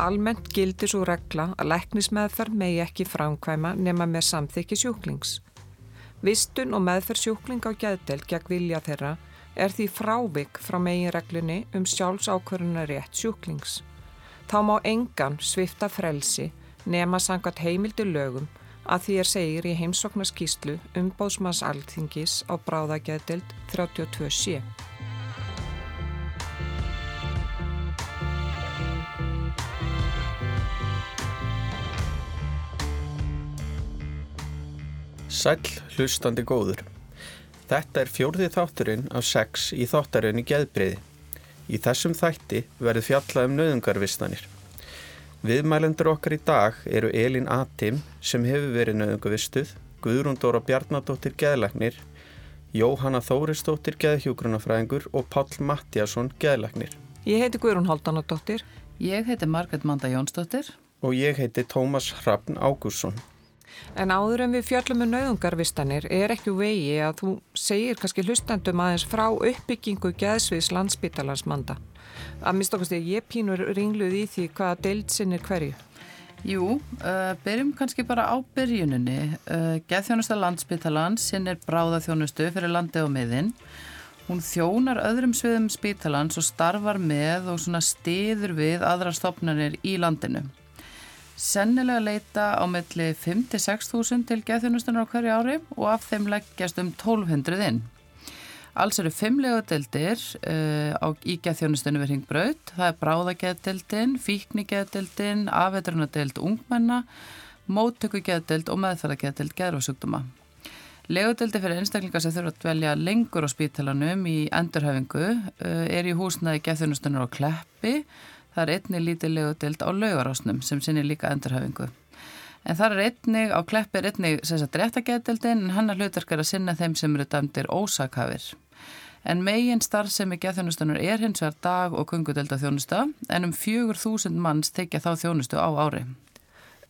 almennt gildir svo regla að læknismeðferð megi ekki framkvæma nema með samþykki sjúklings. Vistun og meðferð sjúkling á gæðdelt gegn vilja þeirra er því frávik frá megin reglunni um sjálfsákvöruna rétt sjúklings. Þá má engan svifta frelsi nema sangat heimildi lögum að því er segir í heimsoknaskíslu um bóðsmanns alþingis á bráðagæðdelt 32.7. Sæl hlustandi góður. Þetta er fjórði þátturinn af sex í þáttarinn í geðbreyði. Í þessum þætti verður fjallað um nöðungarvistanir. Viðmælendur okkar í dag eru Elin Atim sem hefur verið nöðungavistuð, Guðrún Dóra Bjarnadóttir geðlagnir, Jóhanna Þóristóttir geðhjúgrunafræðingur og Pál Mattiasson geðlagnir. Ég heiti Guðrún Haldanadóttir. Ég heiti Margret Manda Jónsdóttir. Og ég heiti Tómas Hrafn Ágússon. En áður en við fjöllum með nauðungarvistanir er ekki vegi að þú segir kannski hlustandum aðeins frá uppbyggingu geðsviðs landsbytalansmanda. Að mista okkar stegi, ég pínur ringluð í því hvaða deild sinnir hverju. Jú, uh, byrjum kannski bara á byrjuninni. Uh, Geðþjónusta landsbytalans sinnir bráðaþjónustu fyrir landi og miðinn. Hún þjónar öðrum sviðum spítalans og starfar með og stiður við aðra stopnarnir í landinu. Sennilega leita á milli 5-6 þúsund til geðþjónustunar á hverju ári og af þeim leggjast um 1200 inn. Alls eru fimm legodeldir uh, eh, í geðþjónustunum við Ringbraut. Það er bráðageðdeldin, fíknigeðdeldin, afveitranadeld ungmenna, móttökugeðdeld og meðferðageðdeld geðrósugduma. Legodeldi fyrir einstaklingar sem þurfa að velja lengur á spítalanum í endurhafingu uh, er í húsnaði geðþjónustunar á Kleppi Það er einni lítilegu dild á laugarásnum sem sinni líka endurhafingu. En það er einni, á kleppi er einni sérstaklega réttageðdildin en hann er hlutverkar að sinna þeim sem eru dæmdir ósakafir. En megin starf sem í geðþjónustunur er hins vegar dag- og kungudelda þjónusta en um fjögur þúsund manns tekja þá þjónustu á ári.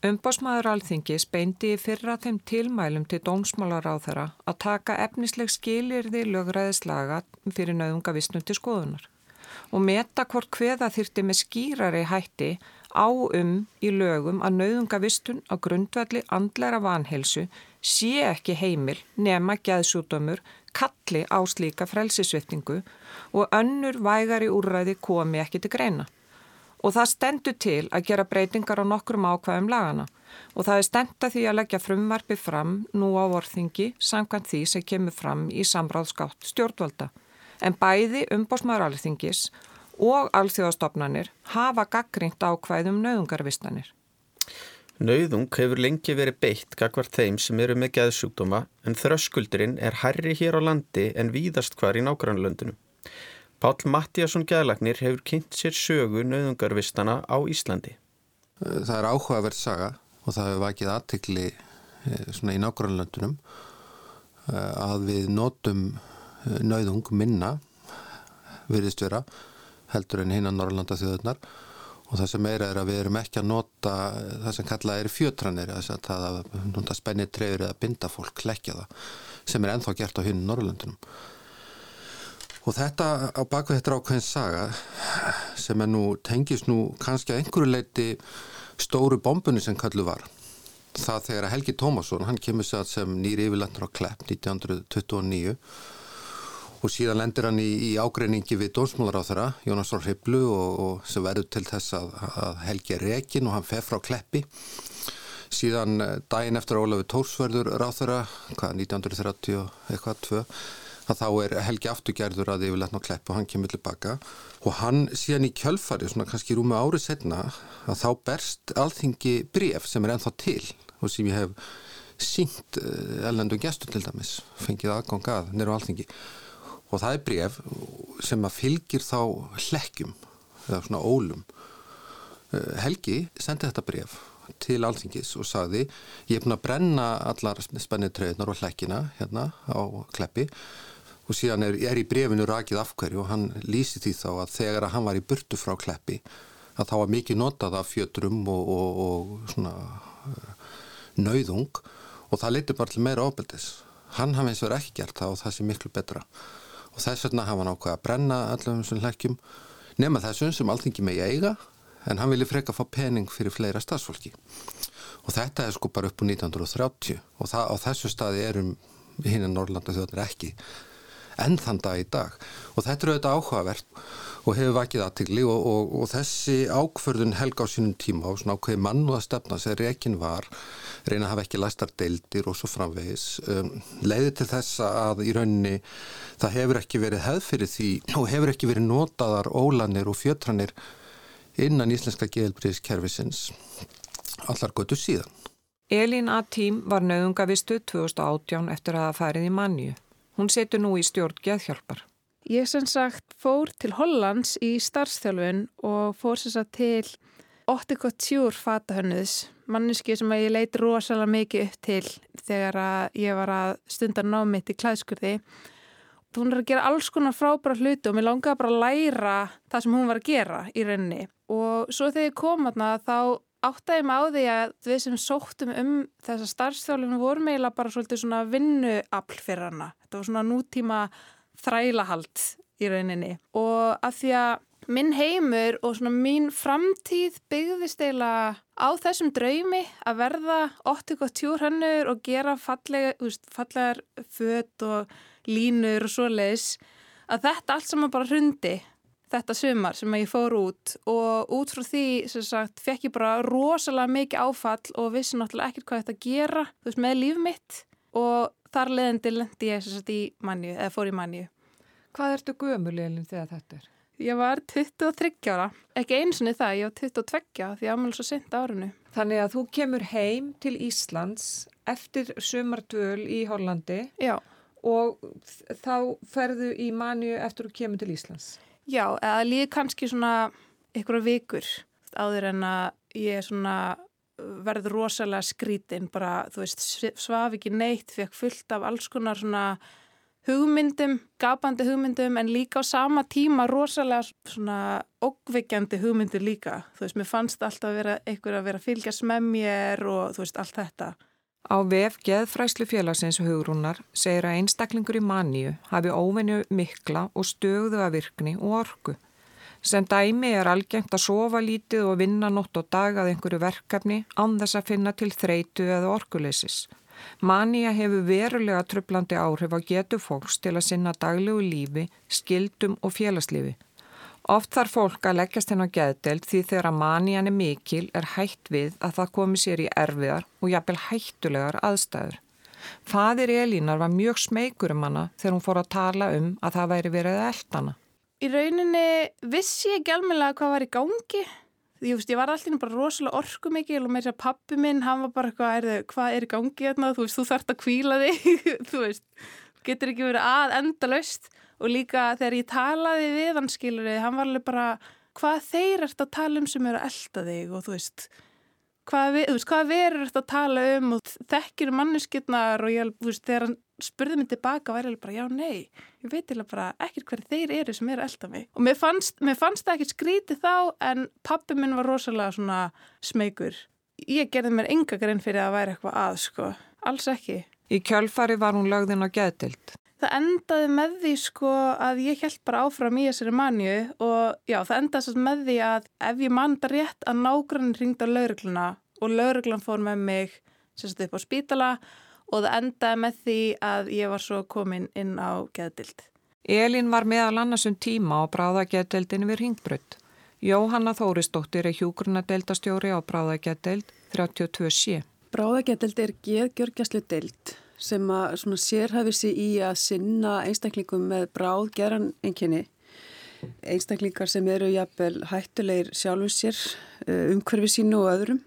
Umbásmaður alþingis beindi í fyrra þeim tilmælum til dómsmálar á þeirra að taka efnisleg skilirði lögræðislaga fyrir nauðungavisnum til skoðunar og meta hvort hveða þyrti með skýrari hætti á um í lögum að nauðungavistun á grundvalli andlæra vanhelsu sé ekki heimil nema gæðsútumur kalli á slíka frelsisviftingu og önnur vægari úrræði komi ekki til greina. Og það stendur til að gera breytingar á nokkrum ákvæðum lagana og það er stenda því að leggja frumvarfi fram nú á vorþingi samkvæmt því sem kemur fram í samráðskátt stjórnvalda en bæði umbósmaður alþingis og alþjóðastofnanir hafa gaggrínt ákvæðum nauðungarvistanir. Nauðung hefur lengi verið beitt gagvart þeim sem eru með geðsjúkdóma en þröskuldurinn er herri hér á landi en víðast hvar í nágrannlöndunum. Pál Mattíasson geðlagnir hefur kynnt sér sögu nauðungarvistana á Íslandi. Það er áhugaverð saga og það hefur vakið aðtikli eh, í nágrannlöndunum eh, að við notum nauðung minna virðist vera heldur en hinnan Norrlanda þjóðunar og það sem meira er að við erum ekki að nota það sem kallað er fjötranir það að nota spennið treyður eða binda fólk, klekja það sem er enþá gert á hinn Norrlandunum og þetta á bakvið þetta ákveðin saga sem er nú, tengis nú kannski að einhverju leiti stóru bombunni sem kallu var. Það þegar að Helgi Tómasson, hann kemur sér sem nýri yfirlendur á Klepp 1929 og síðan lendir hann í, í ágreiningi við dónsmálaráþara, Jónas Rór Hriblu og, og sem verður til þess að, að Helgi er rekin og hann fer frá Kleppi. Síðan eh, daginn eftir Ólafi Tórsverður ráþara, hvað 1930 eitthvað, tvö að þá er Helgi afturgerður að yfirleitna á Kleppi og hann kemur tilbaka. Og hann síðan í kjölfari, svona kannski rúmi árið setna, að þá berst alþingi bref sem er ennþá til og sem ég hef sínt ellendum eh, gestur til dæmis, fengið aðgóng að nýru alþingi og það er bref sem að fylgir þá hlekkjum eða svona ólum. Eh, Helgi sendi þetta bref til alþingis og sagði ég er búin að brenna allar spennið treyðnar og hlekkina hérna á kleppi. Og síðan er, er í brefinu rakið afhverju og hann lýsi því þá að þegar að hann var í burtu frá kleppi að þá var mikið notað af fjötrum og, og, og svona uh, nauðung. Og það leytur bara til meira ábeldis hann hafði eins og verið ekki gert það og það sé miklu betra og þess vegna hafa hann ákveða að brenna allum þessum hlækjum nema þessum sem alltingi megi eiga en hann vilja freka fá pening fyrir fleira stafsfólki og þetta er sko bara upp á 1930 og það, á þessu staði erum hinn að Norrlanda þjóðanir ekki enn þann dag í dag og þetta er auðvitað áhugavert og hefur vakið aðtigli og, og, og þessi ákförðun helga á sínum tíma og svona ákveði mann og að stefna sem rekin var reyna að hafa ekki læstar deildir og svo framvegis um, leiði til þess að í rauninni það hefur ekki verið hefð fyrir því og hefur ekki verið notaðar ólanir og fjötranir innan íslenska geðelbriðiskerfisins allar götu síðan. Elín Atím var nöðungavistu 2018 eftir að það færið í mannju. Hún setur nú í stjórn geðhjálpar. Ég sem sagt fór til Hollands í starfstjálfun og fór sem sagt til Ottikot Tjúr fatahönnuðs, manneski sem ég leiti rosalega mikið upp til þegar ég var að stunda námiðt í klæðskurði. Hún er að gera alls konar frábæra hluti og mér langaði bara að læra það sem hún var að gera í rauninni. Og svo þegar ég kom aðna þá áttaði á því að við sem sóttum um þessa starfstjálfum vorum eiginlega bara svolítið svona vinnuafl fyrir hana. Þetta var svona nútíma þrælahald í rauninni og að því að minn heimur og svona mín framtíð byggðist eiginlega á þessum draumi að verða 80 hannur og gera fallega, úst, fallegar fött og línur og svo leiðis að þetta allt saman bara hrundi þetta sumar sem ég fór út og út frá því sem sagt fekk ég bara rosalega mikið áfall og vissi náttúrulega ekkert hvað þetta gera þú veist með líf mitt og þar leðandi lendi ég sem sagt í mannju eða fór í mannju. Hvað ertu gömulilin þegar þetta er? Ég var 23 ára, ekki einsinni það, ég var 22 því ámjölu svo sent árinu. Þannig að þú kemur heim til Íslands eftir sumardvöl í Hollandi Já. og þá ferðu í manju eftir að þú kemur til Íslands? Já, eða líði kannski svona ykkur vikur áður en að ég svona verður rosalega skrítin bara, þú veist, svaf ekki neitt fekk fullt af alls konar svona hugmyndum, gapandi hugmyndum en líka á sama tíma rosalega svona oggveikjandi hugmyndir líka, þú veist, mér fannst alltaf vera einhver að vera að fylgjast með mér og þú veist, allt þetta. Á vef Geðfræslu félagsins hugrúnar segir að einstaklingur í manníu hafi óvenju mikla og stögðu að virkni og orku. Sem dæmi er algengt að sofa lítið og vinna nótt og dag að einhverju verkefni án þess að finna til þreitu eða orkuleysis. Manía hefur verulega tröflandi áhrif á getu fólks til að sinna daglegu lífi, skildum og félagslífi. Oft þarf fólk að leggjast henn á geðdelt því þegar að manían er mikil er hætt við að það komi sér í erfiðar og jafnvel hættulegar aðstæður. Fadir Elínar var mjög smeykur um hana þegar hún fór að tala um að það væri verið eldana. Í rauninni vissi ég ekki almenlega hvað var í gangi. Ég, veist, ég var alltaf bara rosalega orku mikil og þess að pappi minn, hann var bara eitthvað, er, hvað er í gangi hérna? Þú veist, þú þarfst að kvíla þig, þú veist, getur ekki verið að enda löst og líka þegar ég talaði við hann, skilur hann var alveg bara, hvað þeir ert að tala um sem eru að elda þig og þú veist, hvað, við, þú veist, hvað verður ert að tala um og þekkir manneskirnar og ég, þú veist, þegar hann spurði mig tilbaka væri alveg bara já, nei, ég veit alveg bara ekkert hverju þeir eru sem eru elda mig og mér fannst, mér fannst það ekkert skríti þá en pappi minn var rosalega svona smeykur. Ég gerði mér enga grein fyrir að væri eitthvað að sko, alls ekki. Í kjölfari var hún lögðin á geðdild. Það endaði með því sko að ég held bara áfram í þessari manju og já, það endaði með því að ef ég manda rétt að nágrann ringda laurugluna og lauruglan fór með mig sérst upp á spítala og það endaði með því að ég var svo komin inn á geðdild. Elin var meðal annars um tíma á bráðageðdildin við Ringbrödd. Jóhanna Þórisdóttir er hjúgrunadeildastjóri á bráðageðdild 32C. Bráðageðdild er geðgjörgjastlu dild sem að sérhæfi sig í að sinna einstaklingum með bráð geran enginni. Einstaklingar sem eru jafnvel hættulegir sjálfur sér, eh, umhverfi sínu og öðrum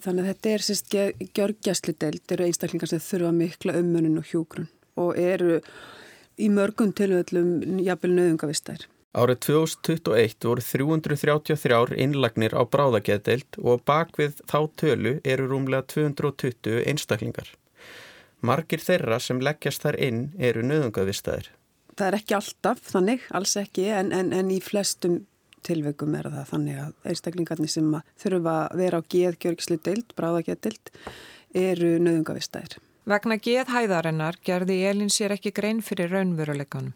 Þannig að þetta er sérst gjörgjæslu deild, eru einstaklingar sem þurfa mikla umönun og hjúgrun og eru í mörgum tilvöldum jafnvel nöðungavistær. Árið 2021 voru 333 innlagnir á bráðageðdeild og bakvið þá tölu eru rúmlega 220 einstaklingar. Margir þeirra sem leggjast þar inn eru nöðungavistæðir. Það er ekki alltaf þannig, alls ekki, en, en, en í flestum tilveikum er það þannig að einstaklingarnir sem þurfa að vera á geðgjörgislu deild, bráðageðdild, eru nöðungavistæðir. Vegna geðhæðarinnar gerði Elin sér ekki grein fyrir raunveruleikanum.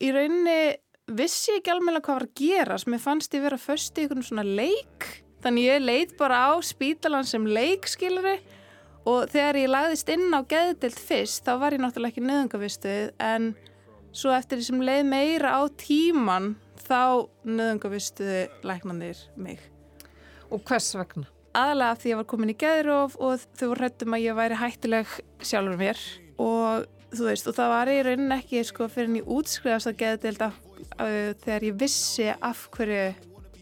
Í rauninni vissi ég ekki alveg hvað var að gera sem ég fannst ég vera först í einhvern svona leik þannig ég leið bara á spítalan sem leik skiluri og þegar ég lagðist inn á geðdild fyrst þá var ég náttúrulega ekki nöðungavistuð en svo eftir því sem leið meira á tíman þá nöðungavistuði læknandir mig. Og hvers vegna? Aðalega af því ég var komin í geðróf og þau voru hrættum að ég væri hættileg sjálfur mér og þú veist, og það var í rauninni ekki sko fyrir en ég útskrifast að geða deilt af, uh, þegar ég vissi af hverju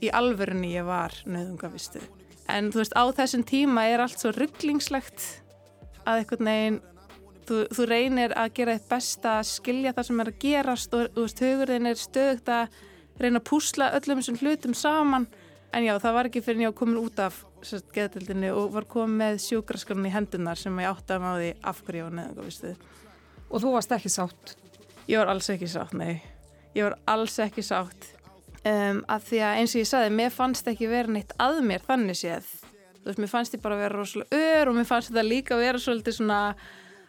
í alvörunni ég var nöðungavistu. En þú veist, á þessum tíma er allt svo rugglingslegt að einhvern veginn þú, þú reynir að gera þitt besta að skilja það sem er að gerast og þú veist, hugurðin er stöðugt að reyna að púsla öllum þessum hlutum saman en já, það var ekki fyrir en ég var komin út af geðdildinni og var komið með sjúkraskarni í hendunar sem ég átti að máði af hverju ég var nöðungavistuð. Og þú varst ekki sátt? Ég var alls ekki sátt, nei. Ég var alls ekki sátt. Um, að því að eins og ég sagði, mér fannst ekki vera neitt að mér þannig séð. Þú veist, mér fannst ég bara vera rosalega ör og mér fannst þetta líka vera svolítið svona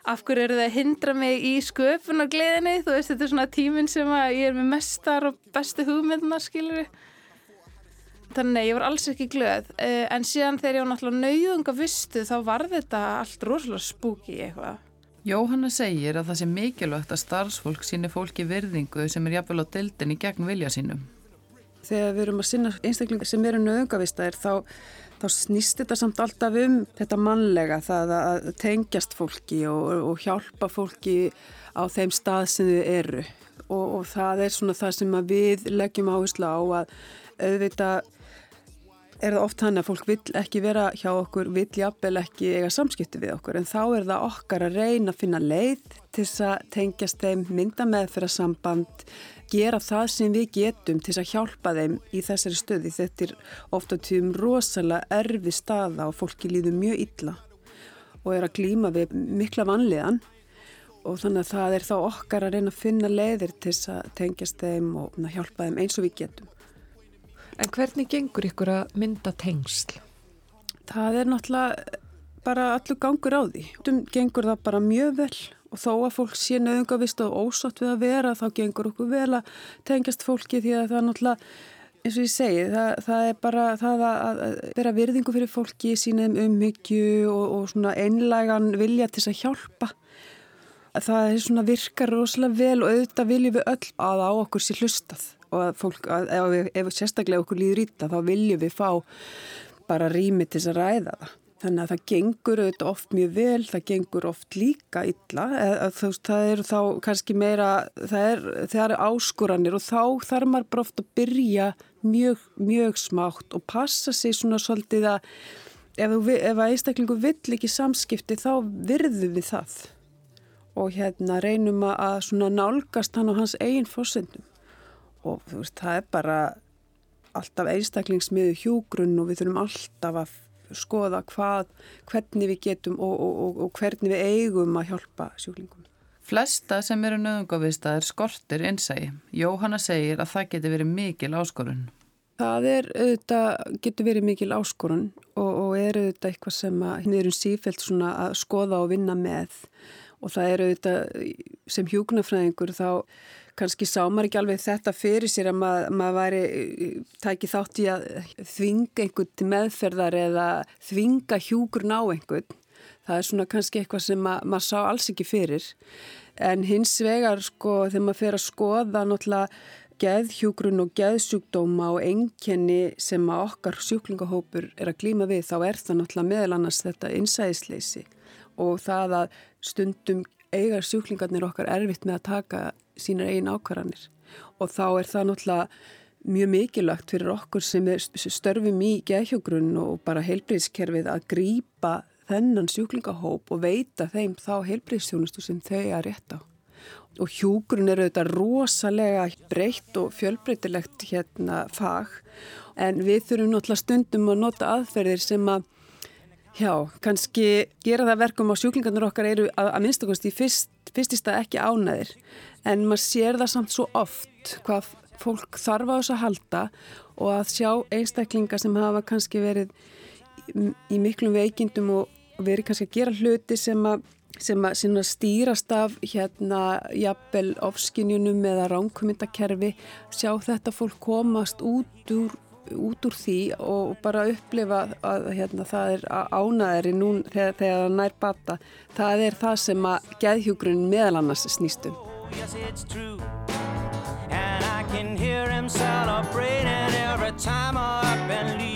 af hverju eru það að hindra mig í sköpun og gleðinni. Þú veist, þetta er svona tíminn sem að ég er með mestar og bestu hugmynduna, skilur við. Þannig ég var alls ekki glöð. Uh, en síðan þegar ég var náttúrulega nauðunga vistu þá var þetta allt rosalega spúki eitthvað. Jóhanna segir að það sé mikilvægt að starfsfólk síni fólki virðingu sem er jafnvel á dildinni gegn vilja sínum. Þegar við erum að sinna einstaklingar sem eru nöðungavistæðir þá, þá snýst þetta samt alltaf um þetta mannlega, það að tengjast fólki og, og hjálpa fólki á þeim stað sem þau eru. Og, og það er svona það sem við leggjum áherslu á að auðvitað er það oft hann að fólk vill ekki vera hjá okkur, vill jafnvel ekki eiga samskipti við okkur. En þá er það okkar að reyna að finna leið til þess að tengjast þeim, mynda gera það sem við getum til að hjálpa þeim í þessari stöði. Þetta er ofta tíum rosalega erfi staða og fólki líður mjög illa og er að glýma við mikla vanliðan og þannig að það er þá okkar að reyna að finna leiðir til að tengjast þeim og hjálpa þeim eins og við getum. En hvernig gengur ykkur að mynda tengsl? Það er náttúrulega bara allur gangur á því. Gengur það bara mjög vel og þó að fólk sé nöðungavist og ósátt við að vera þá gengur okkur vel að tengjast fólki því að það er náttúrulega eins og ég segi, það, það er bara það að vera virðingu fyrir fólki sínum umhyggju og, og svona einlægan vilja til að hjálpa það er svona virkar rosalega vel og auðvitað viljum við öll að á okkur sé hlustað og að fólk, að, ef, ef sérstaklega okkur líður íta þá viljum við fá bara rými til að ræða það. Þannig að það gengur auðvitað oft mjög vel, það gengur oft líka illa, eða, þú veist, það er þá kannski meira, það er, það er áskoranir og þá þarf maður bara oft að byrja mjög, mjög smátt og passa sig svona svolítið að ef, ef að einstaklingu vill ekki samskipti þá virðum við það. Og hérna reynum að svona nálgast hann á hans eigin fórsendum og þú veist, það er bara alltaf einstaklingsmiðu hjúgrunn og við þurfum alltaf að skoða hvað, hvernig við getum og, og, og, og hvernig við eigum að hjálpa sjúklingum. Flesta sem eru nöðungavistaðir skortir innsægi. Jóhanna segir að það getur verið mikil áskorun. Það er, auðvitað, getur verið mikil áskorun og er auðvitað eitthvað sem við erum sífælt að skoða og vinna með og það er auðvitað sem hjúknarfræðingur þá kannski sá maður ekki alveg þetta fyrir sér að maður, maður væri tæki þátt í að þvinga einhvern til meðferðar eða þvinga hjúkur ná einhvern. Það er svona kannski eitthvað sem mað, maður sá alls ekki fyrir. En hins vegar sko þegar maður fer að skoða náttúrulega geðhjúgrun og geðsjúkdóma og enkenni sem að okkar sjúklingahópur er að glýma við þá er það náttúrulega meðal annars þetta innsæðisleysi og það að stundum eigar sjúklingarnir okkar erfitt með að taka sínar eigin ákvarðanir og þá er það náttúrulega mjög mikilvægt fyrir okkur sem störfum í geðhjógrunn og bara heilbreyðskerfið að grýpa þennan sjúklingahóp og veita þeim þá heilbreyðstjónustu sem þau að rétta á. Og hjúgrunn eru þetta rosalega breytt og fjölbreytilegt hérna fag en við þurfum náttúrulega stundum að nota aðferðir sem að Já, kannski gera það verkum á sjúklingarnir okkar eru að, að minnstakosti fyrst, fyrstist að ekki ánæðir en maður sér það samt svo oft hvað fólk þarf á þess að halda og að sjá einstaklingar sem hafa kannski verið í, í miklum veikindum og verið kannski að gera hluti sem að sem að stýrast af hérna jafnvel ofskinjunum eða ránkumindakerfi sjá þetta fólk komast út úr, út úr því og bara upplifa að hérna, það er ánæðri nú þegar, það nær bata. Það er það sem að geðhjúgrun meðal annars snýstum Yes And I can hear him celebrating every time I up and leave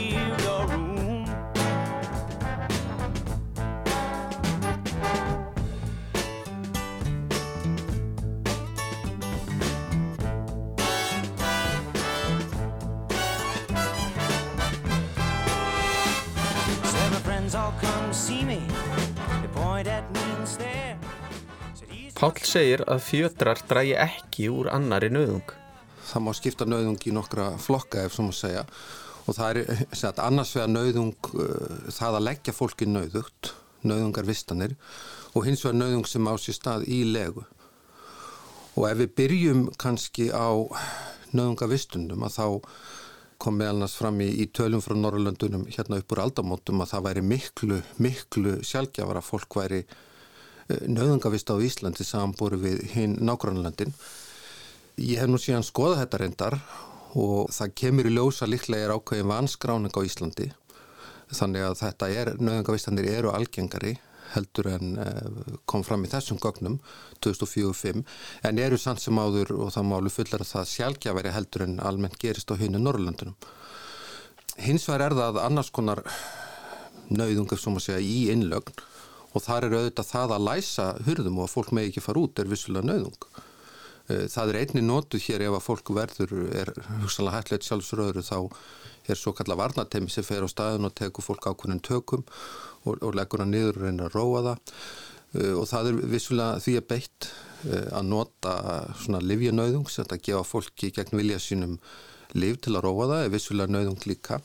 Pál segir að fjötrar drægi ekki úr annari nöðung. Það má skipta nöðung í nokkra flokka ef svo má segja og það er sagt, annars vegar nöðung uh, það að leggja fólki nöðugt, nöðungar vistanir og hins vegar nöðung sem á sér stað í legu. Og ef við byrjum kannski á nöðungavistunum að þá kom meðal næst fram í, í tölum frá Norrlöndunum hérna upp úr aldamótum að það væri miklu, miklu sjálfgjafara fólk væri nöðungavist á Íslandi samanbúru við hinn nágrannlandin. Ég hef nú síðan skoðað þetta reyndar og það kemur í ljósa líklega er ákveðin vanskráning á Íslandi þannig að þetta er, nöðungavistandir eru algengari heldur en eh, kom fram í þessum gögnum 2004-05 en eru sann sem áður og það málu fullar að það sjálfgjafari heldur en almennt gerist á hinu Norrlandunum. Hins vegar er það annars konar nöðungar sem að segja í innlögn og þar er auðvitað það að læsa hurðum og að fólk með ekki fara út er vissulega nöðung. Eh, það er einni nótu hér ef að fólk verður er hugsanlega hættilegt sjálfsröður þá er svo kalla varnatemi sem fer á staðun og tekur fólk ákveðin tökum og, og leggur hann niður og reynir að róa það eh, og það er vissulega því að beitt eh, að nota svona livjanauðung sem þetta gefa fólki gegn vilja sínum liv til að róa það er vissulega nauðung líka.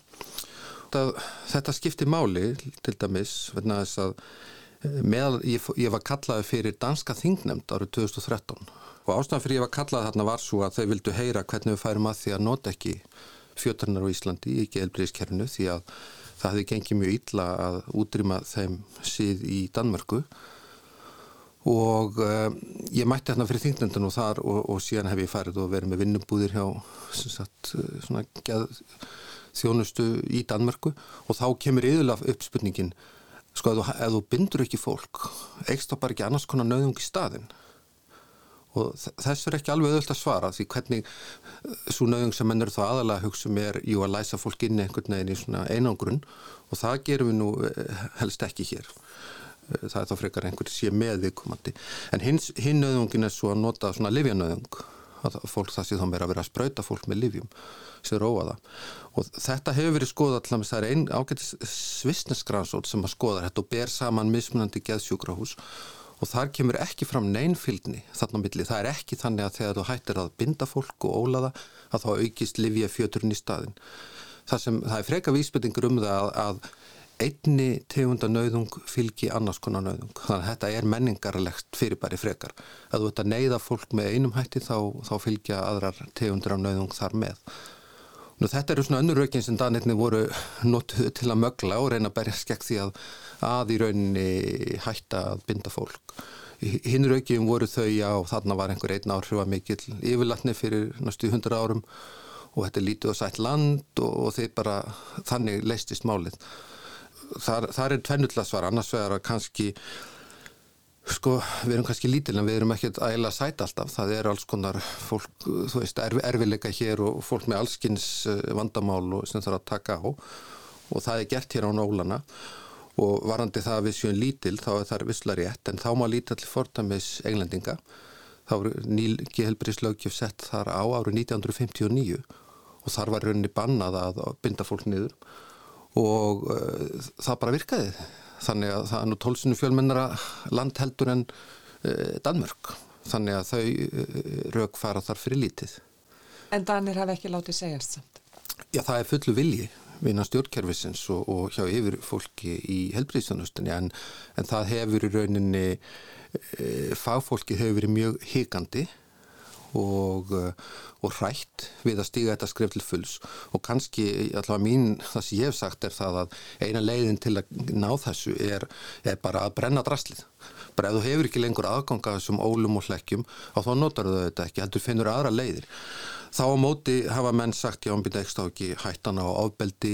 Þetta skiptir máli til dæmis verna þess að Meðal, ég, ég var kallaði fyrir danska þingnemnd árið 2013 og ástæðan fyrir ég var kallaði þarna var svo að þau vildu heyra hvernig við færum að því að nota ekki fjöturnar á Íslandi í gelbriðskerfinu því að það hefði gengið mjög illa að útrýma þeim síð í Danmörku. Og uh, ég mætti hérna fyrir þingnendun og þar og, og síðan hef ég farið og verið með vinnubúðir hjá sagt, eh, svona, geð, þjónustu í Danmörku. Og þá kemur yfirlega upp spurningin sko ef þú, bindur ekki fólk eigst þá bara ekki annars konar nöðung í staðin og þess er ekki alveg öðvöld að svara því hvernig eh, svo nöðung sem mennur þá aðalega hugsa um er jú að læsa fólk inn einhvern veginn í svona einangrun. Og það gerum við nú eh, helst ekki hér. Eh, það er þá frekar einhver sé með viðkomandi. En hins, hinn nöðungin er svo að nota svona livjanöðung að fólk það sé þá meira að vera að spröyta fólk með livjum sem róa það. Og þetta hefur verið skoðað allavega það er einn ágættis svistnesgransótt sem að skoða þetta og ber saman mismunandi geðsjúkrahús. og þar kemur ekki fram neinfylgni þarna milli, það er ekki þannig að þegar þú hættir að binda fólk og ólaða að þá aukist livja fjöturinn í staðin það, sem, það er freka vísbyttingur um það að, að einni tegunda nauðung fylgi annars konar nauðung. Þannig að þetta er menningarlegt fyrirbæri frekar. Að þú ert að neyða fólk með einum hætti þá, þá fylgja aðrar tegundur af nauðung þar með Nú, þetta eru svona önnur rökin sem danirni voru notuð til að mögla og reyna að berja skekk því að að í rauninni hætta að binda fólk. Hinn rökin voru þau að þarna var einhver einn áhrif að mikil yfirlatni fyrir næstu hundra árum og þetta er lítið og sætt land og, og þeir bara þannig leistist málið. Þar, þar er tvennullega svar, annars vegar að kannski Sko, við erum kannski lítil en við erum ekkert ægilega sæt alltaf. Það er alls konar fólk, þú veist, erfi, erfileika hér og fólk með allskins eh, vandamál og sem þarf að taka á og það er gert hér á nólana og varandi það að við séum lítil þá er það visslega rétt en þá má líta til fordamis englendinga. Þá er nýlgi helbriðslaugjöf sett þar á árið 1959 og þar var rauninni bannað að binda fólk niður og uh, það bara virkaði þannig að það er nú tólsinu fjölmennara landheldur en uh, Danmörk þannig að þau uh, rauk fara þar fyrir lítið En Danir hafi ekki látið segjast samt? Já, það er fullu vilji vinna stjórnkerfisins og, og hjá yfir fólki í helbriðstjónustinni en, en það hefur í rauninni e, fagfólki hefur verið mjög higandi og, og hrætt við að stíga þetta skrif til fulls. Og kannski allavega mín það sem ég hef sagt er það að eina leiðin til að ná þessu er, er bara að brenna drastlið bara ef þú hefur ekki lengur aðganga þessum ólum og hlekkjum á þá notar þau þetta ekki heldur finnur aðra leiðir. Þá á móti hafa menn sagt já, byrja ekki ekki hættan á ábeldi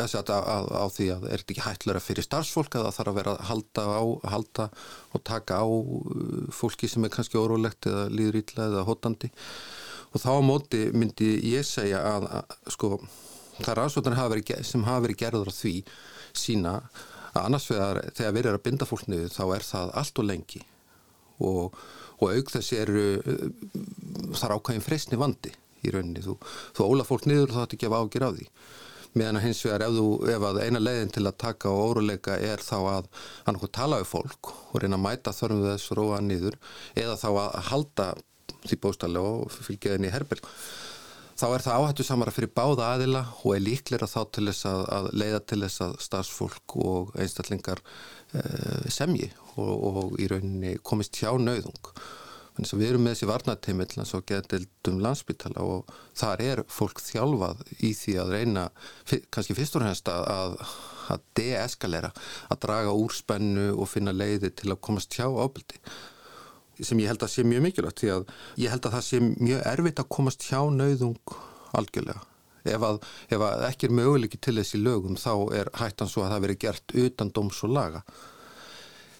á, á, því að er þetta ekki hættlera fyrir starfsfólk að það þarf að vera að halda, á, halda og taka á uh, fólki sem er kannski órólegt eða líður ítla eða hótandi og þá á móti myndi ég segja að, að sko, það er aðsvöldin sem hafa verið gerður á því sína að annars vegar þegar við erum að binda fólk niður þá er það allt og lengi. Og, og auk þessi eru þar ákvæðin freysni vandi í rauninni. Þú, þú óla fólk niður og þá ætti ekki að ágjur af því. Meðan að hins vegar ef, þú, ef að eina leiðin til að taka og óruleika er þá að hann okkur tala við fólk og reyna að mæta þörfum þess róa niður eða þá að halda því bóstallega og fylgja þenni í herberg þá er það áhættu samara fyrir báða aðila og er líklega þá til þess að, að leiða til þess að stafsfólk og einstaklingar uh, semji og, og í rauninni komist hjá nauðung. Þannig að við erum með þessi varnateimil eins og getildum landsbytala og þar er fólk þjálfað í því að reyna, kannski fyrst og hennast að, að deeskalera, að draga úr spennu og finna leiði til að komast hjá ábyldi sem ég held að sé mjög mikilvægt því að ég held að það sé mjög erfitt að komast hjá nauðung algjörlega. Ef að, ef að ekki er möguleiki til þessi lögum þá er hættan svo að það veri gert utan dóms og laga.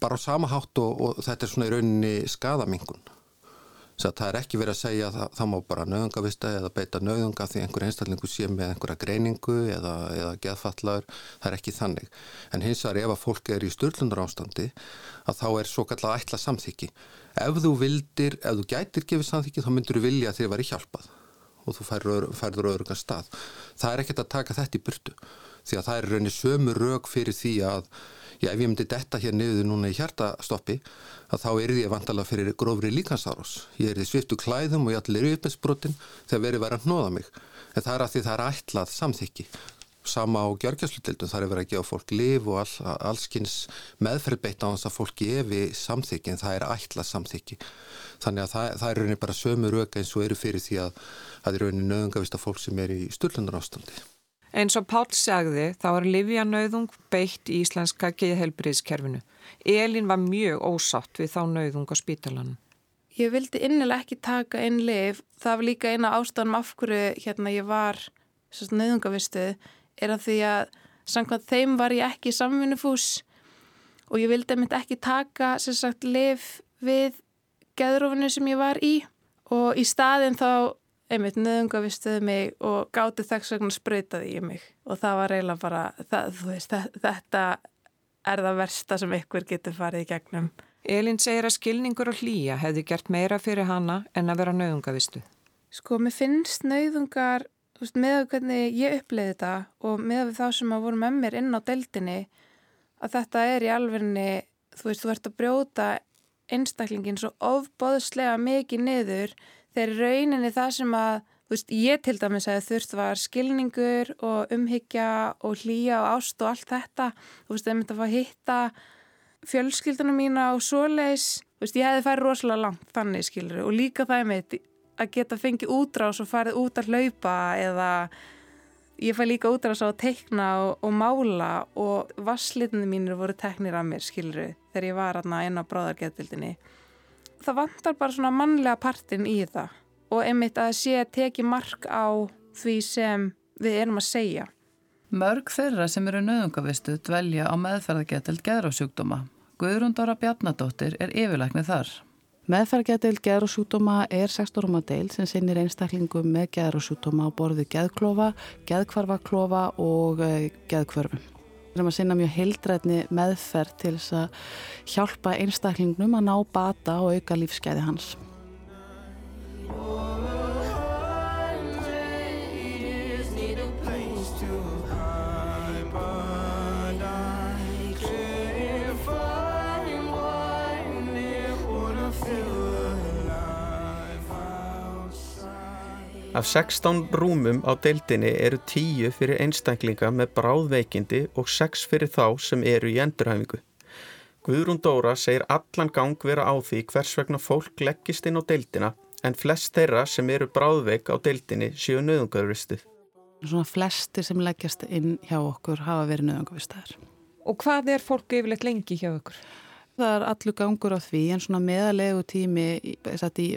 Bara á sama hátt og, og þetta er svona í rauninni skadamingun. Það er ekki verið að segja að það, það má bara nöðungavista eða beita nöðunga því einhver einstaklingu sé með einhverja greiningu eða, eða geðfallaður, það er ekki þannig. En hins vegar ef að fólk er í störlundar ástandi að þá er svo kallar ætla samþyggi ef þú vildir, ef þú gætir gefið samþykki þá myndur þú vilja að þér væri hjálpað og þú færður öðrugan stað. Það er ekkert að taka þetta í burtu því að það er rauninni sömu rauk fyrir því að já, ef ég myndi detta hér niður núna í hjartastoppi að þá er að vantala fyrir grófri líkansárós ég er því sviftu klæðum og ég allir er uppesbrotin þegar verið verið að hnóða mig. En það er að því það er ætlað samþykki. Sama á gjörgjastludeildum þar er verið að gefa fólk liv og all, allskins meðferð beitt á þess að fólk gefi samþykki en það er ætla samþykki. Þannig að það, það er rauninni bara sömu röka eins og eru fyrir því að það er rauninni nöðungavista fólk sem er í styrlunar ástandi. Eins og Páll sagði þá er Livia nöðung beitt í íslenska geðhelbriðskerfinu. Elin var mjög ósátt við þá nöðung á spítalanum. Ég vildi innilega ekki taka einn liv. Það var líka eina ástæðan af hverju hérna ég var nöðungavistuð er að því að samkvæmt þeim var ég ekki samvinnufús og ég vildi einmitt ekki taka sem sagt lif við geðrófinu sem ég var í og í staðin þá einmitt nöðungavistuði mig og gáti þess vegna spröytaði ég mig og það var eiginlega bara það, veist, þetta er það versta sem ykkur getur farið í gegnum. Elin segir að skilningur og hlýja hefði gert meira fyrir hana en að vera nöðungavistu. Sko, mér finnst nöðungar þú veist, með hvernig ég uppleiði þetta og með þá sem að voru með mér inn á deildinni að þetta er í alverðinni, þú veist, þú ert að brjóta einstaklingin svo ofbóðslega mikið niður þegar rauninni það sem að, veist, ég til dæmis að þurft var skilningur og umhyggja og hlýja og ást og allt þetta, þú veist, það myndi að fá að hitta fjölskyldunum mína og svoleis, þú veist, ég hefði færið rosalega langt þannig, skilur, og líka það er með að geta fengið útrás og farið út að hlaupa eða ég fæ líka útrás á að teikna og, og mála og vasslitinu mínir voru teknir af mér, skilru, þegar ég var aðna inn á bráðargeðbildinni. Það vantar bara svona mannlega partin í það og einmitt að sé að teki mark á því sem við erum að segja. Mörg þeirra sem eru nöðungavistu dvelja á meðferðargetild geðrásjúkdóma. Guðrúndóra Bjarnadóttir er yfirleiknið þar. Meðferðgeðdeil geðrúsjútoma er 16 rúma deil sem sinnir einstaklingum með geðrúsjútoma á borðu geðklofa, geðkvarfaklofa og eh, geðkvörfum. Við erum að sinna mjög heildrætni meðferð til þess að hjálpa einstaklingnum að ná bata og auka lífsgæði hans. Af 16 rúmum á deildinni eru 10 fyrir einstaklinga með bráðveikindi og 6 fyrir þá sem eru í endurhæfingu. Guðrún Dóra segir allan gang vera á því hvers vegna fólk leggist inn á deildina en flest þeirra sem eru bráðveik á deildinni séu nöðungarvistuð. Svona flestir sem leggjast inn hjá okkur hafa verið nöðungarvistaðar. Og hvað er fólk yfirleitt lengi hjá okkur? Það er allur gangur á því en svona meðalegu tími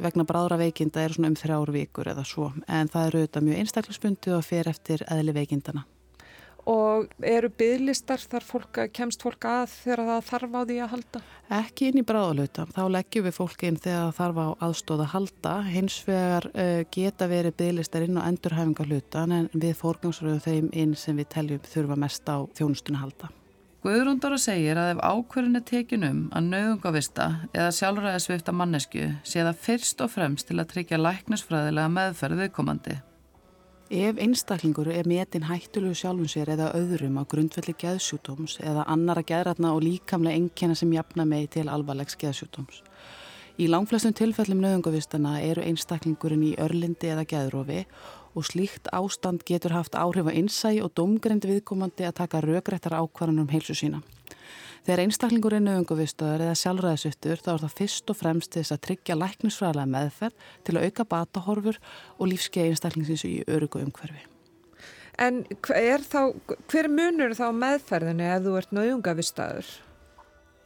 vegna bráðra veikinda er svona um þrjár vikur eða svo en það eru auðvitað mjög einstaklisbundi og fer eftir eðli veikindana og eru bygglistar þar fólk, kemst fólk að þegar það þarf á því að halda? Ekki inn í bráðalöta, þá leggjum við fólk inn þegar það þarf á aðstóða að halda hins vegar uh, geta verið bygglistar inn á endurhæfingarluta en við fórgangsröðum þeim inn sem við teljum þurfa mest á þjónustun að halda. Guðrúndóra segir að ef ákverðin er tekin um að nauðungavista eða sjálfræðisvifta mannesku sé það fyrst og fremst til að tryggja læknisfræðilega meðferð viðkomandi. Ef einstaklingur er metin hættulegu sjálfum sér eða öðrum á grundvelli geðsjútóms eða annara geðratna og líkamlega engjana sem jafna megi til alvarlegs geðsjútóms. Í langflestum tilfellum nöðungavistana eru einstaklingurinn í örlindi eða geðrófi og slíkt ástand getur haft áhrif á innsæi og domgrendi viðkomandi að taka rögrættar ákvarðanum heilsu sína. Þegar einstaklingur er nöðunguvistöður eða sjálfræðisuttur þá er það fyrst og fremst þess að tryggja læknisfræðilega meðferð til að auka batahorfur og lífskeið einstaklingsins í örugu umhverfi. En hver, þá, hver munur þá meðferðinni ef þú ert nöðungavistöður?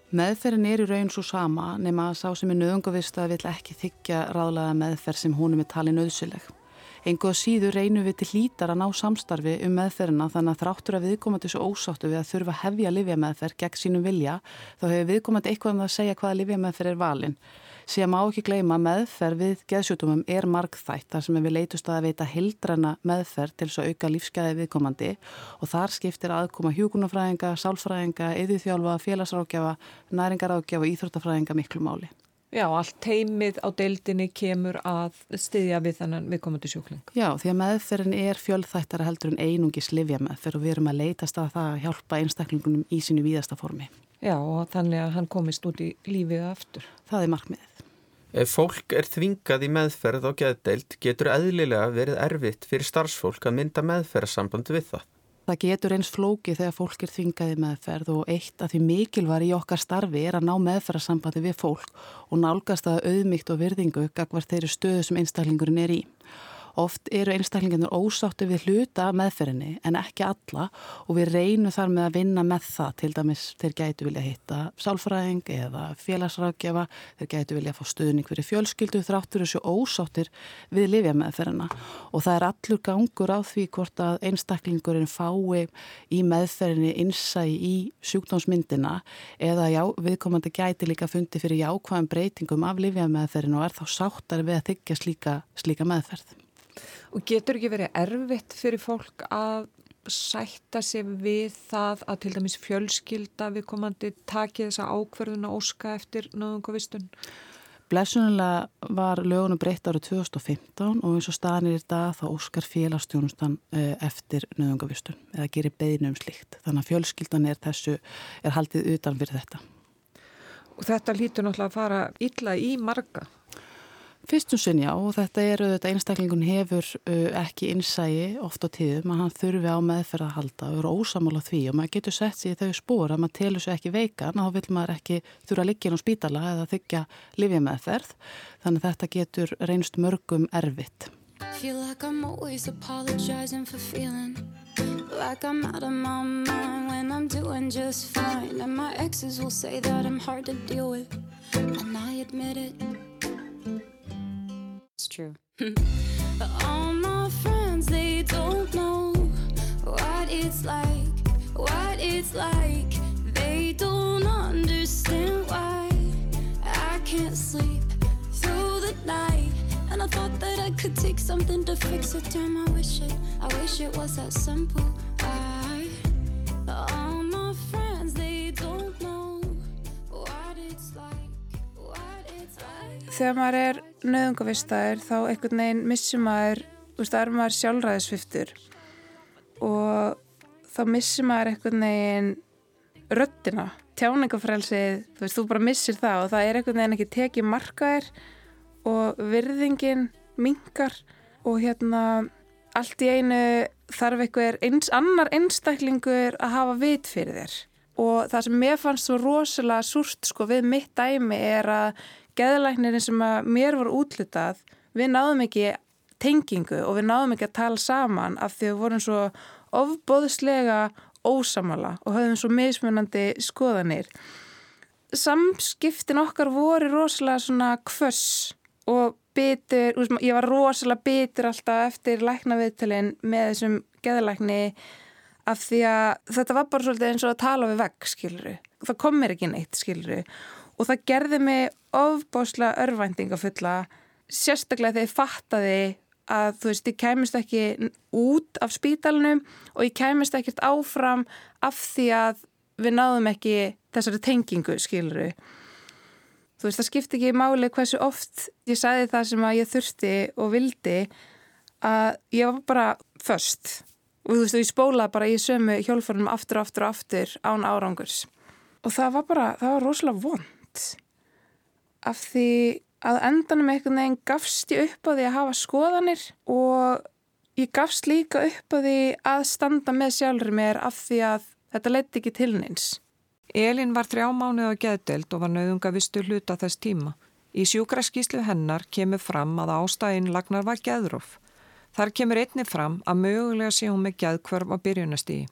Meðferðin er í raun svo sama nema að sá sem er nöðungavistöður vill ekki þykja ráðlega meðferð sem húnum er talið nöðsileg. Engu að síður reynum við til hlítar að ná samstarfi um meðferðina þannig að þráttur að viðkomandi svo ósáttu við að þurfa hefja livjameðferð gegn sínum vilja þá hefur viðkomandi eitthvað um að segja hvaða livjameðferð er valin. Sér má ekki gleyma meðferð við geðsjútumum er markþætt þar sem við leitust að veita hildræna meðferð til að auka lífsgæði viðkomandi og þar skiptir aðkoma hjúkunarfræðinga, sálfræðinga, yðurþjálfa, félagsrákjafa, næringarákjafa og íþróttafræðinga miklu máli. Já, allt teimið á deildinni kemur að styðja við þannan viðkomandi sjúkling. Já, því að meðferðin er fjöldþættara heldur en einungis livja meðferð og við erum að leitast að það að hjálpa einstaklingunum í sínu víðasta formi. Já, og þannig að hann komist út í lífið aftur. Það er markmiðið. Ef fólk er þvingað í meðferð á geðdeild getur eðlilega verið erfitt fyrir starfsfólk að mynda meðferðarsamband við það. Það getur eins flóki þegar fólk er þvingaði meðferð og eitt af því mikilvar í okkar starfi er að ná meðferðarsambandi við fólk og nálgast að auðmygt og virðingu gagvar þeirri stöðu sem einstaklingurinn er í. Oft eru einstaklingarnir ósáttu við hluta meðferðinni en ekki alla og við reynum þar með að vinna með það. Til dæmis þeir gætu vilja hitta sálfræðing eða félagsrákjafa, þeir gætu vilja fá stuðning fyrir fjölskyldu þráttur þessu ósáttir við lifja meðferðina. Og það er allur gangur á því hvort að einstaklingurinn fái í meðferðinni innsæi í sjúkdómsmyndina eða já, viðkomandi gæti líka fundi fyrir jákvæðan breytingum af lifja meðferðinu og er þá sáttar við að þykja slíka, slíka meðferð. Og getur ekki verið erfitt fyrir fólk að sætta sig við það að til dæmis fjölskylda við komandi takið þessa ákverðun að óska eftir náðungavistun? Blessunulega var lögunum breytt árið 2015 og eins og staðinir í dag þá óskar félagstjónustan eh, eftir nöðungavistun eða gerir beðinu um slíkt. Þannig að fjölskyldan er þessu, er haldið utan fyrir þetta. Og þetta lítur náttúrulega að fara illa í marga? Fyrstum sinn já og þetta er auðvitað einstaklingun hefur uh, ekki innsægi oft á tíðum að hann þurfi á meðferð að halda og eru ósamála því og maður getur sett sér í þau spór að maður telur sér ekki veikan og þá vil maður ekki þurfa að liggja inn á spítala eða þykja livja meðferð þannig að þetta getur reynst mörgum erfitt. Feel like I'm always apologizing for feeling Like I'm out of my mind when I'm doing just fine. And my exes will say that I'm hard to deal with. And I admit it true. All my friends, they don't know what it's like, what it's like. They don't understand why I can't sleep through the night. And I thought that I could take something to fix it. Damn, I wish it, I wish it was that simple. I, all Þegar maður er nöðungavistaðir þá einhvern veginn missum maður, það er maður sjálfræðisviftur og þá missum maður einhvern veginn röttina, tjáningafrælsið, þú veist, þú bara missir það og það er einhvern veginn ekki tekið markaðir og virðingin mingar og hérna allt í einu þarf einhver eins, annar einstaklingur að hafa vit fyrir þér. Og það sem mér fannst svo rosalega súrt sko við mitt dæmi er að geðlæknirinn sem að mér var útlutað við náðum ekki tengingu og við náðum ekki að tala saman af því við vorum svo ofbóðslega ósamala og höfum svo mismunandi skoðanir. Samskiptin okkar voru rosalega svona kvöss og bitur, ég var rosalega bitur alltaf eftir læknaviðtalinn með þessum geðalækni af því að þetta var bara svolítið eins og að tala við vegg, skiluru. Það kom mér ekki neitt, skiluru. Og það gerði mig ofbáslega örvæntingafulla, sérstaklega þegar ég fattaði að þú veist, ég kæmist ekki út af spítalunum og ég kæmist ekkert áfram af því að við náðum ekki þessari tengingu, skiluru. Þú veist, það skipti ekki máli hversu oft ég sagði það sem að ég þurfti og vildi að ég var bara först og þú veist, ég spólaði bara í sömu hjólfurnum aftur og aftur og aftur án árangurs. Og það var bara, það var rosalega vond af því að endanum einhvern veginn gafst ég upp á því að hafa skoðanir og ég gafst líka upp á því að standa með sjálfur mér af því að þetta leti ekki til neins. Elin var þrjá mánuð á geðdelt og var nauðungavistu hluta þess tíma. Í sjúkraskíslu hennar kemur fram að ástæðin lagnar var geðróf. Þar kemur einni fram að mögulega sé hún með geðkvörf á byrjunastígi.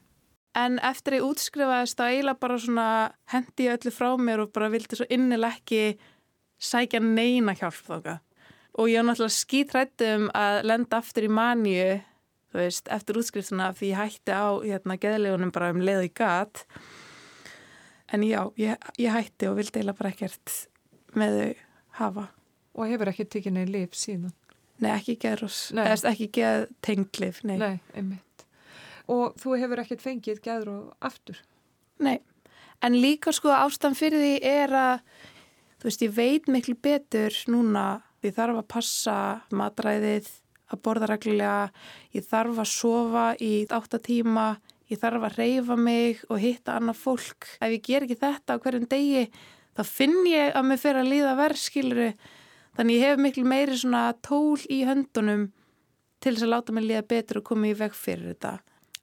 En eftir að ég útskrifaðist þá eiginlega bara svona hendi ég öllu frá mér og bara vildi svo innileg ekki sækja neina hjálp þóka. Og ég var náttúrulega skítrættum að lenda aftur í manju, þú veist, eftir útskriftuna því ég hætti á hérna geðlegunum bara um leið í gat. En já, ég, ég hætti og vildi eiginlega bara ekkert með þau hafa. Og hefur ekki tekið neina lif síðan? Nei, ekki geð tenglif, nei. Nei. Og þú hefur ekkert fengið og aftur? Nei, en líka sko ástæðan fyrir því er að þú veist, ég veit miklu betur núna, ég þarf að passa matræðið, að borða reglulega, ég þarf að sofa í 8 tíma, ég þarf að reyfa mig og hitta annað fólk. Ef ég ger ekki þetta á hverjum degi, þá finn ég að mér fyrir að líða verðskiluru, þannig ég hef miklu meiri svona tól í höndunum til þess að láta mig líða betur og koma í veg fyrir þetta.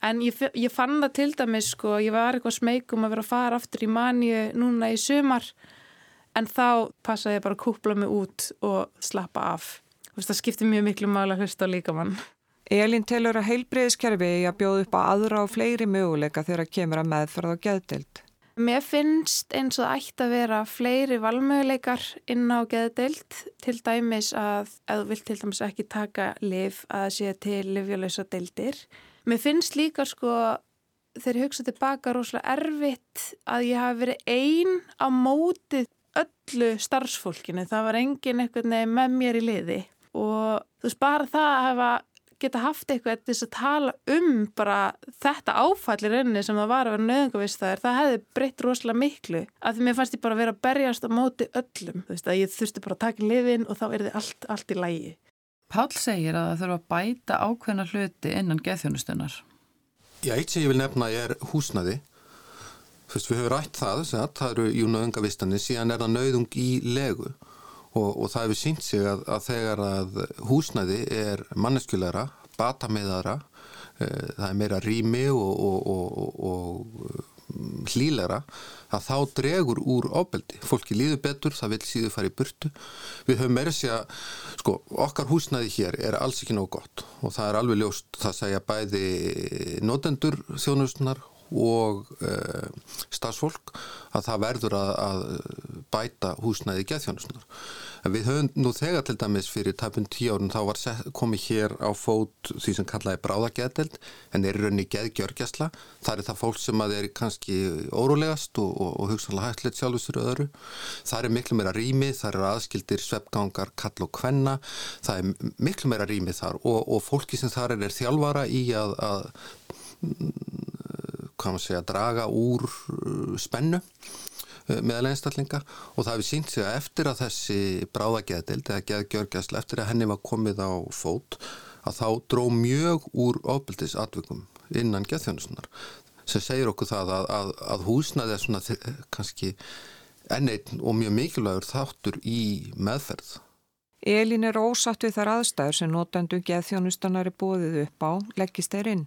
En ég, ég fann það til dæmis sko, ég var eitthvað smegum að vera að fara aftur í manju núna í sumar en þá passaði ég bara að kúpla mig út og slappa af. Það skiptir mjög miklu mála hlust á líkamann. Elin telur að heilbreyðiskerfi í að bjóða upp á aðra og fleiri möguleika þegar kemur að meðferð og geðdeild. Mér finnst eins og ætti að vera fleiri valmöguleikar inn á geðdeild til dæmis að ef þú vilt til dæmis ekki taka liv að sé til livjuleysa deildir. Mér finnst líka sko þegar ég hugsa tilbaka rosalega erfitt að ég hafi verið einn á mótið öllu starfsfólkinu. Það var engin eitthvað með mér í liði og þú veist bara það að hefa geta haft eitthvað til þess að tala um bara þetta áfallir rauninni sem það var að vera nöðungavistæðir, það hefði breytt rosalega miklu. Af því mér fannst ég bara að vera að berjast á móti öllum. Þú veist að ég þurfti bara að taka liðin og þá er þið allt, allt í lægi. Pál segir að það þurfa að bæta ákveðna hluti innan geðþjónustunar. Já, eitt sem ég vil nefna er húsnaði Fyrst við höfum rætt það, það eru jú nöðungavistanir, síðan er það nöðung í legu og, og það hefur sínt sig að, að þegar að húsnæði er manneskjulegra, batamiðara, e, það er meira rými og, og, og hlýlegra, að þá dregur úr ábeldi. Fólki líður betur, það vil síður fara í burtu. Við höfum meira sé að, sko, okkar húsnæði hér er alls ekki nóg gott og það er alveg ljóst, það segja bæði notendur þjónustunar og uh, stafsfólk að það verður að, að bæta húsnæði geðþjónusnar. Við höfum nú þegar til dæmis fyrir tæpun tíu árun þá var komið hér á fót því sem kallaði bráðageðdelt en er raunni geðgjörgjastla. Það er það fólk sem að er kannski órólegast og, og, og hugsanlega hættilegt sjálfstur öðru. Það er miklu meira rými, það er aðskildir sveppgangar, kall og kvenna. Það er miklu meira rými þar og, og fólki sem þar er, er þjálfara í að, að hvað maður segja, draga úr uh, spennu uh, meðal einstaklinga. Og það hefur sínt sig að eftir að þessi bráðageðdild eða geðgjörgjastl eftir að henni var komið á fót að þá dró mjög úr ofbildis atvikum innan geðþjónusunar sem segir okkur það að, að, að húsnaði er svona kannski enneitn og mjög mikilvægur þáttur í meðferð. Elin er ósatt við þar aðstæður sem notendu geðþjónustanar er bóðið upp á, leggist þeir inn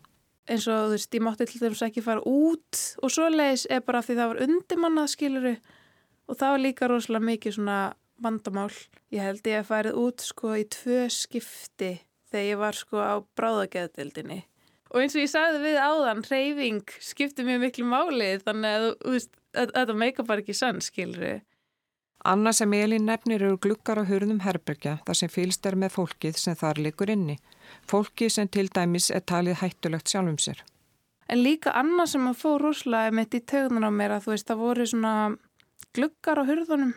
eins og þú veist, ég mátti til dæmis ekki fara út og svo leiðis er bara því það var undirmannað skiluru og það var líka rosalega mikið svona vandamál. Ég held ég að farið út sko í tvö skipti þegar ég var sko á bráðageðdildinni. Og eins og ég sagði við áðan, reyfing skipti mjög miklu máli þannig að þú veist, þetta meika bara ekki sann, skilri. Anna sem Elin nefnir eru glukkar á hurðum herbergja þar sem fylst er með fólkið sem þar likur inni. Fólki sem til dæmis er talið hættulegt sjálfum sér. En líka annað sem að fór rúslega mitt í tögðun á mér að þú veist, það voru svona glukkar á hurðunum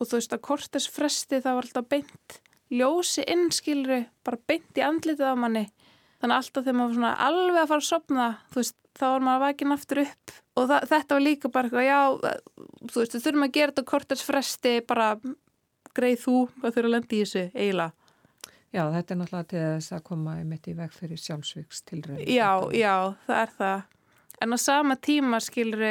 og þú veist að kortesfresti það var alltaf beint ljósi innskilri, bara beint í andlitið á manni. Þannig alltaf þegar maður svona alveg að fara að sopna, þú veist, þá var maður að vakina aftur upp og það, þetta var líka bara eitthvað, já, þú veist, við þurfum að gera þetta kortesfresti, bara greið þú að þurfa að lendi í þessu eiginlega. Já, þetta er náttúrulega til þess að koma einmitt í veg fyrir sjálfsvíks tilrönd. Já, já, það er það. En á sama tíma, skilru,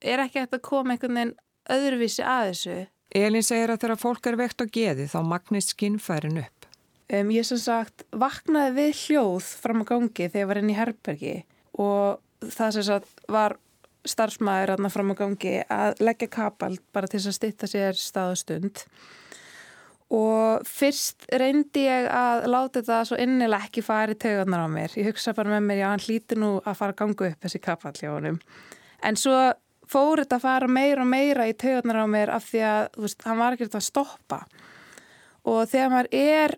er ekki hægt að koma einhvern veginn öðruvísi að þessu. Elin segir að þegar fólk er vekt á geði þá magnist skinnfærin upp. Um, ég sem sagt vaknaði við hljóð fram á gangi þegar ég var inn í herbergi og það sem sagt var starfsmæður aðna fram á gangi að leggja kapald bara til að stitta sér staðustund og fyrst reyndi ég að láta þetta svo innileg ekki fari tögunar á mér. Ég hugsa bara með mér, já hann hlíti nú að fara að ganga upp þessi kapall hjá honum. En svo fór þetta að fara meira og meira í tögunar á mér af því að veist, hann var ekkert að stoppa og þegar maður er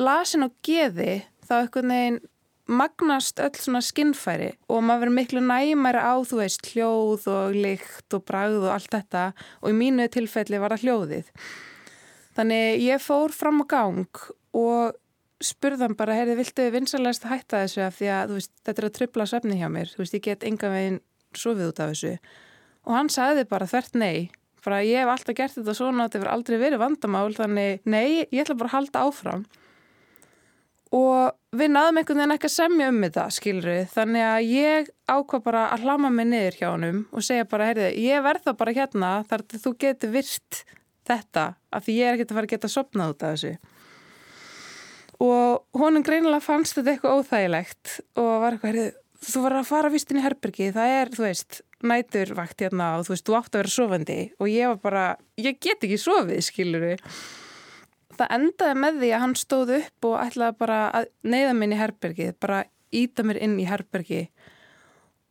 lasin á geði þá eitthvað neginn magnast öll svona skinnfæri og maður verður miklu næmæri á þú veist hljóð og lykt og bragð og allt þetta og í mínu tilfelli var það hljóðið. Þannig ég fór fram á gang og spurðan bara, heyrði, viltu vinsalegast að hætta þessu af því að veist, þetta er að tripla svefni hjá mér, þú veist, ég get enga veginn sofið út af þessu. Og hann sagði bara þvert nei, bara ég hef alltaf gert þetta svona og þetta hefur aldrei verið vandamál þannig nei, ég ætla bara að halda áfram. Og við náðum einhvern veginn ekki að semja um þetta, skilri, þannig að ég ákvað bara að hlama mig niður hjá honum og segja bara, heyrðu, ég verða bara hérna þar þú getur virt þetta, af því ég er ekki að fara að geta sopnað út af þessu. Og honum greinilega fannst þetta eitthvað óþægilegt og var eitthvað, heyrðu, þú var að fara vist inn í herbergi, það er, þú veist, næturvakt hérna og þú veist, þú átt að vera sofandi. Og ég var bara, ég get ekki sofið, skiluru það endaði með því að hann stóð upp og ætlaði bara að neyða minn í herbergið, bara íta mér inn í herbergi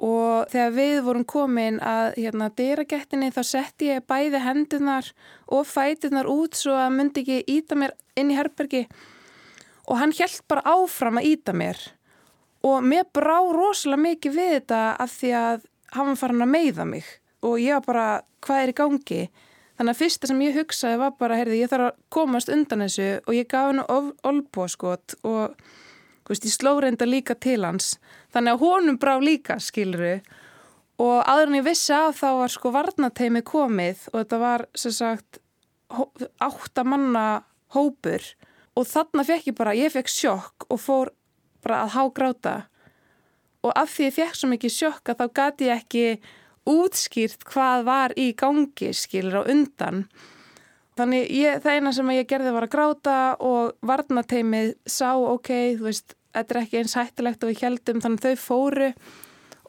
og þegar við vorum komin að hérna dýragettinni þá setti ég bæði hendunar og fætunar út svo að myndi ekki íta mér inn í herbergi. Og hann held bara áfram að íta mér. Og mér brá rosalega mikið við þetta af því að hann var farin að meiða mig. Og ég var bara, hvað er í gangi? Þannig að fyrsta sem ég hugsaði var bara, heyrði, ég þarf að komast undan þessu. Og ég gaf hennu olbóskot og veist, ég sló reynda líka til hans. Þannig að honum brá líka, skilru. Og aður en ég vissi að þá var sko varnateimi komið og þetta var sem sagt áttamanna hópur og þarna fekk ég bara, ég fekk sjokk og fór bara að hágráta og af því ég fekk svo mikið sjokk að þá gati ég ekki útskýrt hvað var í gangi skilur á undan þannig ég, það eina sem ég gerði var að gráta og varnateimið sá ok, þú veist, þetta er ekki eins hættilegt og við heldum þannig þau fóru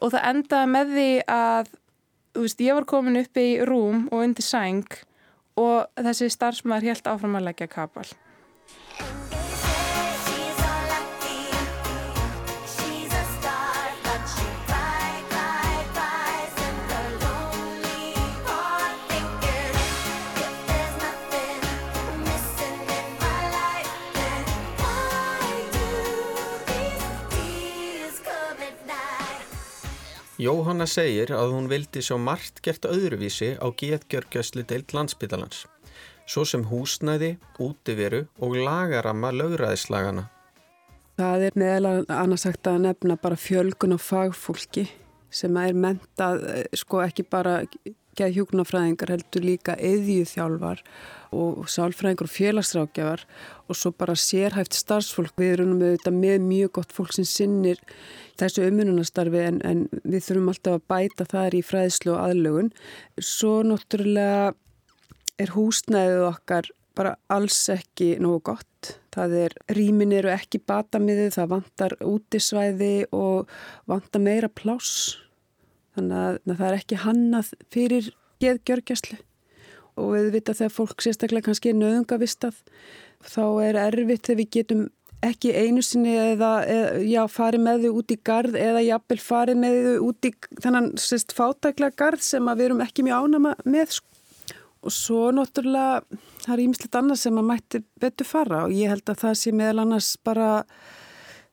og það endaði með því að þú veist, ég var komin upp í rúm og undir sæng og þessi starfsmæður helt áfram að leggja kapal Jóhanna segir að hún vildi sjá margt gert öðruvísi á getgjörgjösli deilt landsbytalans, svo sem húsnæði, útiveru og lagaramma lögræðislagana. Það er meðal annars sagt að nefna bara fjölgun og fagfólki sem er mentað, eh, sko ekki bara geð hjúknafræðingar heldur líka eðjúþjálfar og sálfræðingar og félagsrákjafar og svo bara sérhæft starfsfólk. Við erum auðvitað með mjög gott fólk sem sinnir þessu umhununastarfi en, en við þurfum alltaf að bæta þar í fræðslu og aðlögun. Svo náttúrulega er húsnæðið okkar bara alls ekki nógu gott. Það er, rýmin eru ekki batamiðið, það vantar útisvæði og vantar meira pláss þannig að það er ekki hannað fyrir geðgjörgjastlu og við vita þegar fólk sérstaklega kannski er nöðungavistað þá er erfitt þegar við getum ekki einu sinni eða, eða já, farið með þau út í gard eða jafnvel farið með þau út í þannan sérst fátækla gard sem við erum ekki mjög ánama með sko. og svo náttúrulega það er ímislegt annað sem að mætti betur fara og ég held að það sé meðal annars bara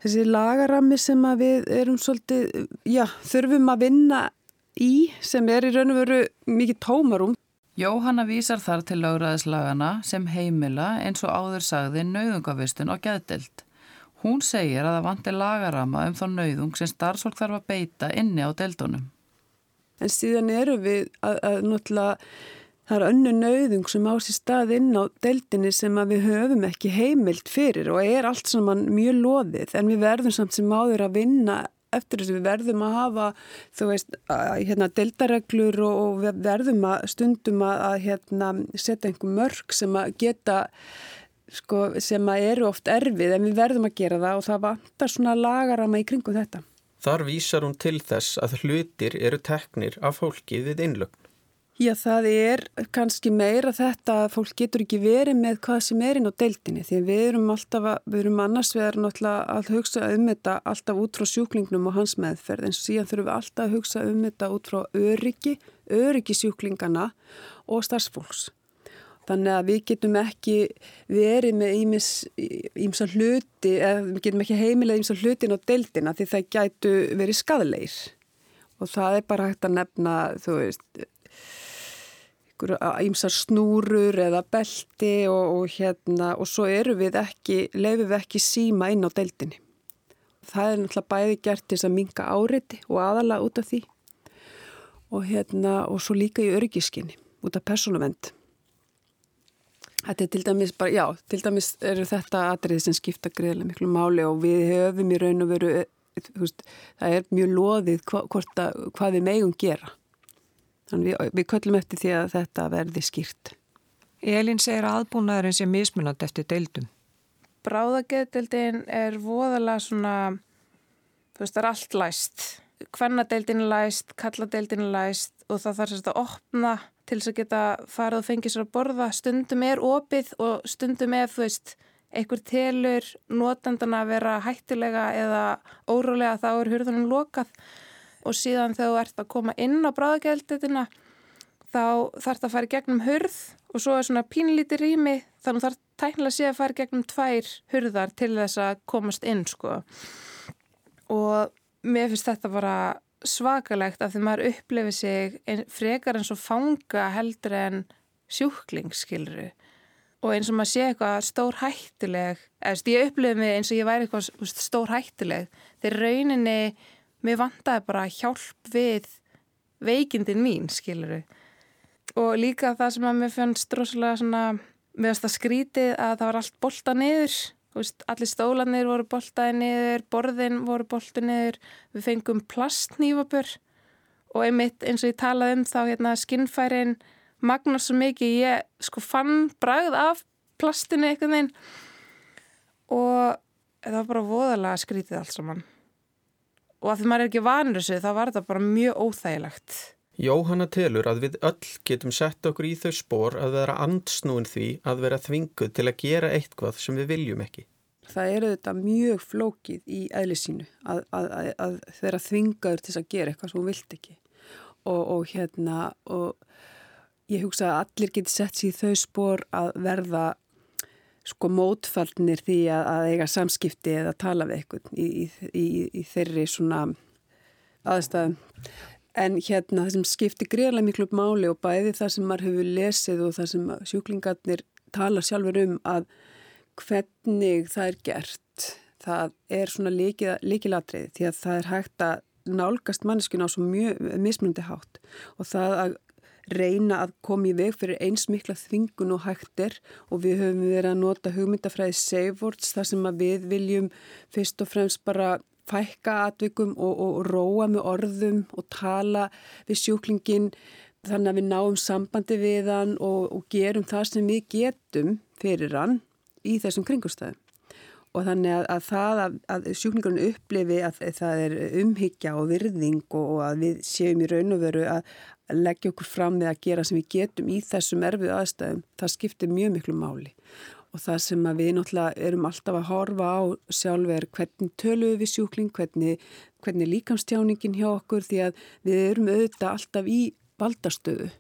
þessi lagarami sem við erum svolítið, já, þurfum að vinna í sem er í raun og veru mikið tómarum. Jóhanna vísar þar til lögræðislagana sem heimila eins og áður sagði nauðungavistun og gæðdelt. Hún segir að það vanti lagarama um þá nauðung sem starfsfólk þarf að beita inni á deltunum. En síðan eru við að, að náttúrulega Það er önnu nauðung sem á sér stað inn á deildinni sem við höfum ekki heimilt fyrir og er allt saman mjög loðið en við verðum samt sem áður að vinna eftir þess að við verðum að hafa þú veist, hérna, deildareglur og við verðum að stundum að hérna, setja einhver mörg sem að geta sko, sem að eru oft erfið en við verðum að gera það og það vantar svona lagarama í kringum þetta. Þar vísar hún til þess að hlutir eru teknir af fólki við innlögn. Já, það er kannski meira þetta að fólk getur ekki verið með hvað sem er inn á deildinni því við erum alltaf, að, við erum annars við erum alltaf að hugsa um þetta alltaf út frá sjúklingnum og hans meðferð en síðan þurfum við alltaf að hugsa um þetta út frá öryggi, öryggi sjúklingana og starfsfólks. Þannig að við getum ekki verið með ímsa hluti, eða við getum ekki heimilega ímsa hlutin á deildina því það gætu verið skadleir og það er bara hægt að nefna, þú veist, ímsar snúrur eða belti og, og hérna og svo eru við ekki, lefum við ekki síma inn á deildinni. Það er náttúrulega bæði gert til þess að minga áriði og aðala út af því og hérna og svo líka í örgiskinni út af personuvend. Þetta er til dæmis bara, já, til dæmis eru þetta atriði sem skipta greiðilega miklu máli og við höfum í raun og veru, veist, það er mjög loðið hva, að, hvað við megum gera. Þannig við, við köllum eftir því að þetta verði skýrt. Elin segir aðbúnaðurinn sem mismunand eftir deildum. Bráðageðdeildin er voðalega svona, þú veist, það er allt læst. Hvernadeildin er læst, kalladeildin er læst og það þarf sérst að opna til þess að geta farið og fengið sér að borða. Stundum er opið og stundum er, þú veist, einhver telur notandana að vera hættilega eða órólega þá er hurðunum lokað og síðan þegar þú ert að koma inn á bráðagjalditina þá þarf það að fara gegnum hurð og svo er svona pínlíti rými þannig þarf tæknilega sé að fara gegnum tvær hurðar til þess að komast inn sko. Og mér finnst þetta bara svakalegt af því maður upplifir sig frekar eins og fanga heldur en sjúklingsskilru og eins og maður sé eitthvað stór hættileg eða ég upplifir mig eins og ég væri eitthvað stór hættileg þegar rauninni mér vantaði bara hjálp við veikindin mín, skiluru. Og líka það sem að mér fannst droslega svona, mér finnst það skrítið að það var allt bolta niður, veist, allir stólanir voru boltaði niður, borðin voru boltaði niður, við fengum plastnýfabur og einmitt eins og ég talaði um þá hérna skinnfærin magnar svo mikið, ég sko fann bragð af plastinu eitthvað neinn og það var bara voðalega skrítið allt saman og að því maður er ekki vanur þessu þá var þetta bara mjög óþægilegt. Jóhanna telur að við öll getum sett okkur í þau spór að vera andsnúin því að vera þvinguð til að gera eitthvað sem við viljum ekki. Það eru þetta mjög flókið í eðlisínu að, að, að, að vera þvingaður til að gera eitthvað sem þú vilt ekki og, og hérna og ég hugsa að allir geti sett sér í þau spór að verða sko mótfaldnir því að, að eiga samskipti eða tala við eitthvað í, í, í þeirri svona aðstæðum. En hérna það sem skiptir greiðlega miklu máli og bæði það sem maður hefur lesið og það sem sjúklingarnir tala sjálfur um að hvernig það er gert, það er svona líkilatrið því að það er hægt að nálgast manneskun á svo mjög mismundi hátt og það að reyna að koma í veg fyrir eins mikla þvingun og hægtir og við höfum verið að nota hugmyndafræði savewords þar sem við viljum fyrst og fremst bara fækka atvikum og, og róa með orðum og tala við sjúklingin þannig að við náum sambandi við hann og, og gerum það sem við getum fyrir hann í þessum kringustæðum. Og þannig að, að það að, að sjúklingarinn upplifi að það er umhyggja og virðing og, og að við séum í raun og veru að leggja okkur fram með að gera sem við getum í þessum erfið aðstæðum, það skiptir mjög miklu máli og það sem við náttúrulega erum alltaf að horfa á sjálf er hvernig töluðu við sjúkling, hvernig, hvernig líkamstjáningin hjá okkur því að við erum auðvitað alltaf í valdastöðu.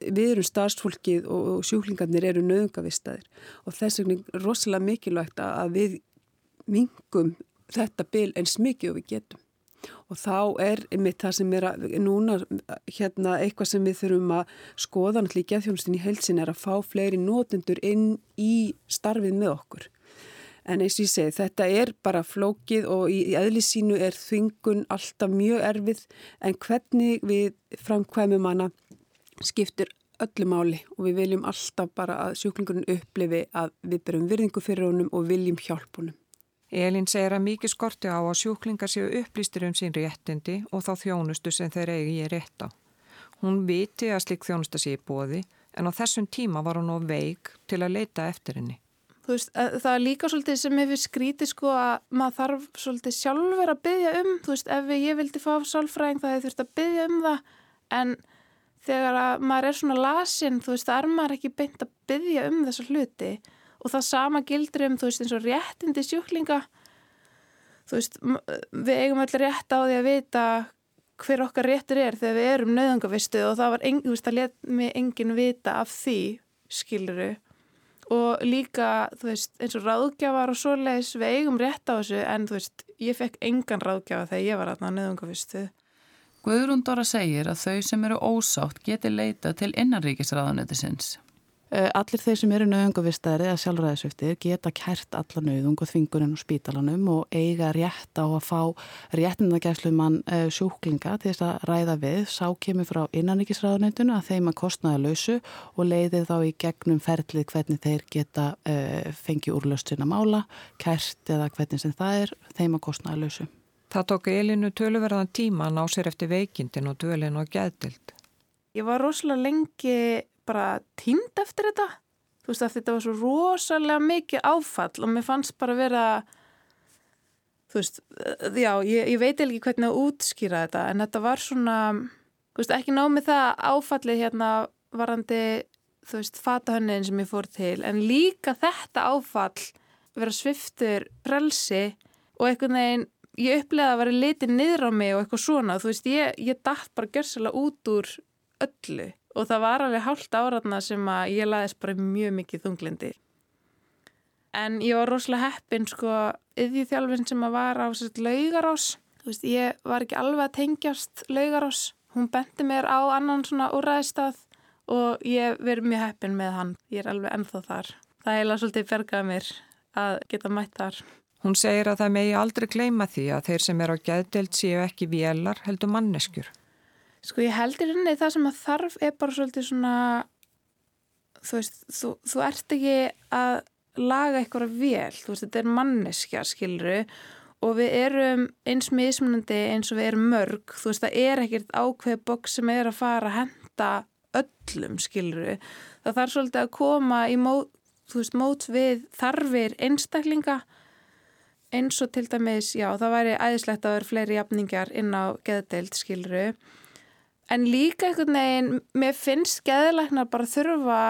Við erum starfsfólkið og sjúklingarnir eru nöðungavistæðir og þess vegna er rosalega mikilvægt að við mingum þetta byl eins mikið og við getum. Og þá er einmitt það sem er að, núna hérna eitthvað sem við þurfum að skoða náttúrulega í geðfjónustin í heilsin er að fá fleiri nótendur inn í starfið með okkur. En eins og ég segi, þetta er bara flókið og í, eðlisínu er þvingun alltaf mjög erfið. En hvernig við framkvæmum hana skiptir öllu máli og við viljum alltaf bara að sjúklingurinn upplifi að við berum virðingu fyrir honum og viljum hjálp honum. Elin segir að mikið skorti á að sjúklingar séu upplýstir um sín réttindi og þá þjónustu sem þeir eigi ég rétt á. Hún viti að slik þjónusta sé í bóði en á þessum tíma var hún á veik til að leita eftir henni. Þú veist, það er líka svolítið sem hefur skrítið sko að maður þarf svolítið sjálfur að byggja um, þú veist, ef ég vildi fá sálfræðing það hefur þurft að byggja um það en þegar að maður er svona lasin, þú veist, það er maður ekki beint að byggja um þessa hluti og það sama gildur um, þú veist, eins og réttindi sjúklinga. Þú veist, við eigum allir rétt á því að vita hver okkar réttur er þegar við erum nöðungavistu og það var, þú veist, það let mig enginn vita af því, skiluru og líka, þú veist, eins og ráðgjafar og svoleiðis, við eigum rétt á þessu en þú veist, ég fekk engan ráðgjafa þegar ég var aðna nöðungavistu Guðrún Dóra segir að þau sem eru ósátt geti leita til innanríkisraðanetisins Eh, allir þeir sem eru nöðungavistæri eða sjálfræðisviftir geta kært alla nöðung og þvingurinn og spítalanum og eiga rétt á að fá réttindagæslumann eh, sjúklinga til þess að ræða við. Sá kemur frá innaníkisræðunendinu að þeim að kostnaða lausu og leiðir þá í gegnum ferlið hvernig þeir geta uh, fengið úrlöst sinna mála, kært eða hvernig sem það er, þeim að kostnaða lausu. Það tók Elinu töluverðan tíma að ná sér eftir veikindin og dölin og gæðdild. Ég var rosalega lengi bara tínd eftir þetta þú veist að þetta var svo rosalega mikið áfall og mér fannst bara vera þú veist já, ég, ég veit ekki hvernig að útskýra þetta en þetta var svona þú veist ekki námið það áfallið hérna varandi þú veist fatahönnin sem ég fór til en líka þetta áfall vera sviftur prelsi og einhvern veginn ég upplegaði að vera litið niður á mig og eitthvað svona þú veist ég, ég dætt bara görsalega út úr öllu og það var alveg hálft áratna sem að ég laðist bara mjög mikið þunglindi. En ég var rosalega heppin sko yfir þjálfinn sem að var á laugarás. Þú veist, ég var ekki alveg að tengjast laugarás. Hún benti mér á annan svona úræðistað og ég verið mjög heppin með hann. Ég er alveg ennþá þar. Það heila svolítið bergaði mér að geta mætt þar. Hún segir að það megi aldrei gleyma því að þeir sem er á gæðdelt séu ekki vélar heldur manneskjur. Sko ég heldur henni það sem að þarf er bara svolítið svona þú veist, þú, þú ert ekki að laga eitthvað vel, þú veist, þetta er manneskja, skilru og við erum eins mismunandi eins og við erum mörg, þú veist, það er ekkert ákveð boks sem er að fara að henda öllum, skilru það þarf svolítið að koma í mót, veist, mót við þarfir einstaklinga eins og til dæmis, já, það væri æðislegt að vera fleiri jafningar inn á geðdeild, skilru en líka einhvern veginn, mér finnst geðlæknar bara þurfa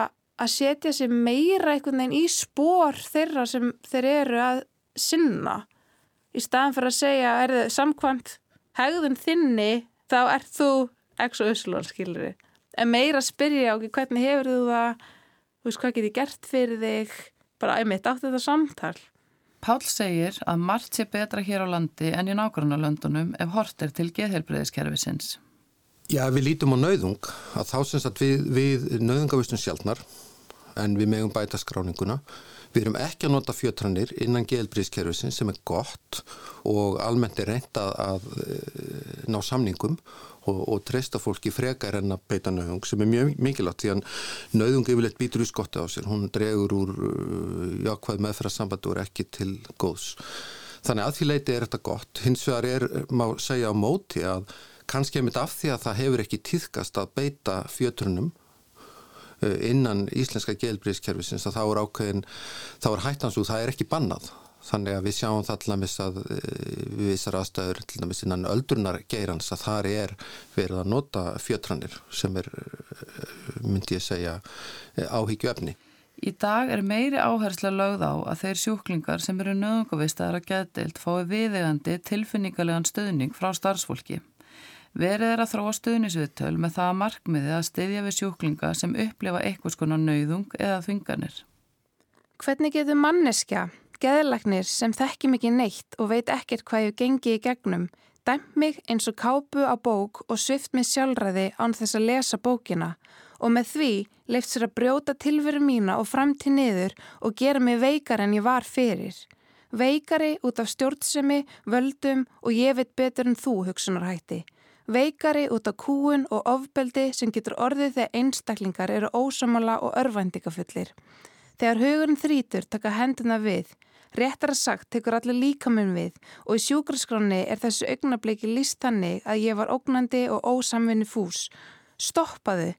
að setja sér meira einhvern veginn í spór þeirra sem þeir eru að sinna. Í staðan fyrir að segja, er þið samkvæmt hegðun þinni, þá ert þú ekki og uslun, skilur þið en meira að spyrja okkur, hvernig hefur þú það? Þú veist, hvað getur gert fyrir þig? Bara einmitt átt þetta samtal Pál segir að margt sé betra hér á landi en í nákvæmna löndunum ef hort er til geðhelbreyðiskerfisins Já, við lítum á nauðung að þá semst að við, við nauðungavistum sjálfnar en við megum bæta skráninguna. Við erum ekki að nota fjötrannir innan geðelbríðskerfisin sem er gott og almennt er reynd að, eh, ná samningum og, og treysta fólki frekar en að beita nauðung sem er mjög mikilvægt því að nauðung yfirleitt býtur í skotti á sér. Hún dregur úr eh, jákvæð meðferðarsamband og er ekki til góðs. Þannig að því leiti er þetta gott. Hins vegar er, má segja á móti að kannski er mitt af því að það hefur ekki týðkast að beita fjötrunum innan íslenska gelbríðskerfisins að þá er ákveðin, þá er hættansúð, það er ekki bannað. þannig að við sjáum það dæmis að við vissar aðstæður til dæmis innan öldurnar geirans að þar er verið að nota fjötranir sem er, myndi ég segja, áhyggju efni. Í dag er meiri áhersla lögð á að þeir sjúklingar sem eru nöðungavistaðar að getild fái viðegandi tilfinningarlegan stöðning frá starfsfólki. Verið er að þróa stuðnisviðtöl með það markmiði að styðja við sjúklinga sem upplifa eitthvað skona nauðung eða þvinganir. Hvernig getur manneskja, geðlagnir sem þekki mikið neitt og veit ekkert hvað ég gengi í gegnum, dæmt mig eins og kápu á bók og svift mig sjálfræði án þess að lesa bókina og með því leift sér að brjóta tilveru mína og framtíð niður og gera mig veikar en ég var fyrir. Veikari út af stjórnsemi, völdum og ég veit betur en þú hugsunarhætti veikari út af kúun og ofbeldi sem getur orðið þegar einstaklingar eru ósamala og örvæntingafullir. Þegar hugurinn þrítur taka hendina við, réttara sagt tekur allir líkaminn við og í sjúkraskráni er þessu augnabliki líst þannig að ég var ógnandi og ósamvinni fús. Stoppaðu!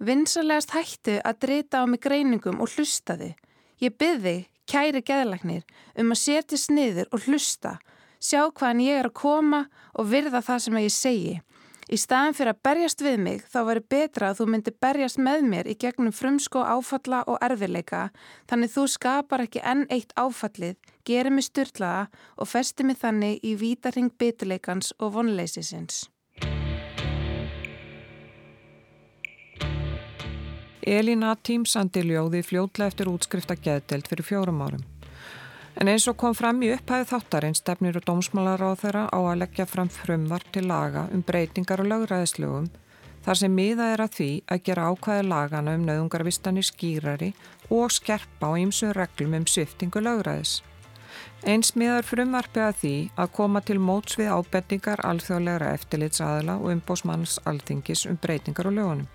Vinsalegast hættu að drita á mig greiningum og hlustaðu. Ég byrði, kæri geðlagnir, um að setja sniður og hlusta sjá hvaðan ég er að koma og virða það sem ég segi. Í staðin fyrir að berjast við mig þá væri betra að þú myndi berjast með mér í gegnum frumsko áfalla og erfileika þannig þú skapar ekki enn eitt áfallið, gerir mig styrlaða og festi mig þannig í vítaring bituleikans og vonleysisins. Elina tímsandi ljóði fljótlega eftir útskrifta geðdelt fyrir fjórum árum. En eins og kom fram í upphæðu þáttarinn stefnir og dómsmálar á þeirra á að leggja fram frumvar til laga um breytingar og lögræðislögum þar sem miða er að því að gera ákvæði lagana um nöðungarvistanir skýrari og skerpa á ýmsu reglum um sviftingu lögræðis. Eins miðar frumvarfi að því að koma til móts við ábendingar alþjóðlegra eftirlitsaðila og umbósmanns alþingis um breytingar og lögunum.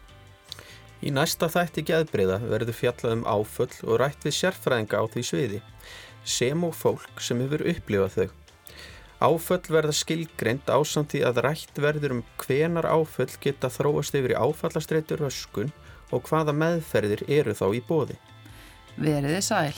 Í næsta þætti geðbreyða verður fjallað um áföll og rætt við sérfræðinga á því sviði sem og fólk sem hefur upplifað þau. Áföll verða skilgreynd ásamt því að rætt verður um hvenar áföll geta þróast yfir í áfallastreitur öskun og hvaða meðferðir eru þá í bóði. Veriði sæl.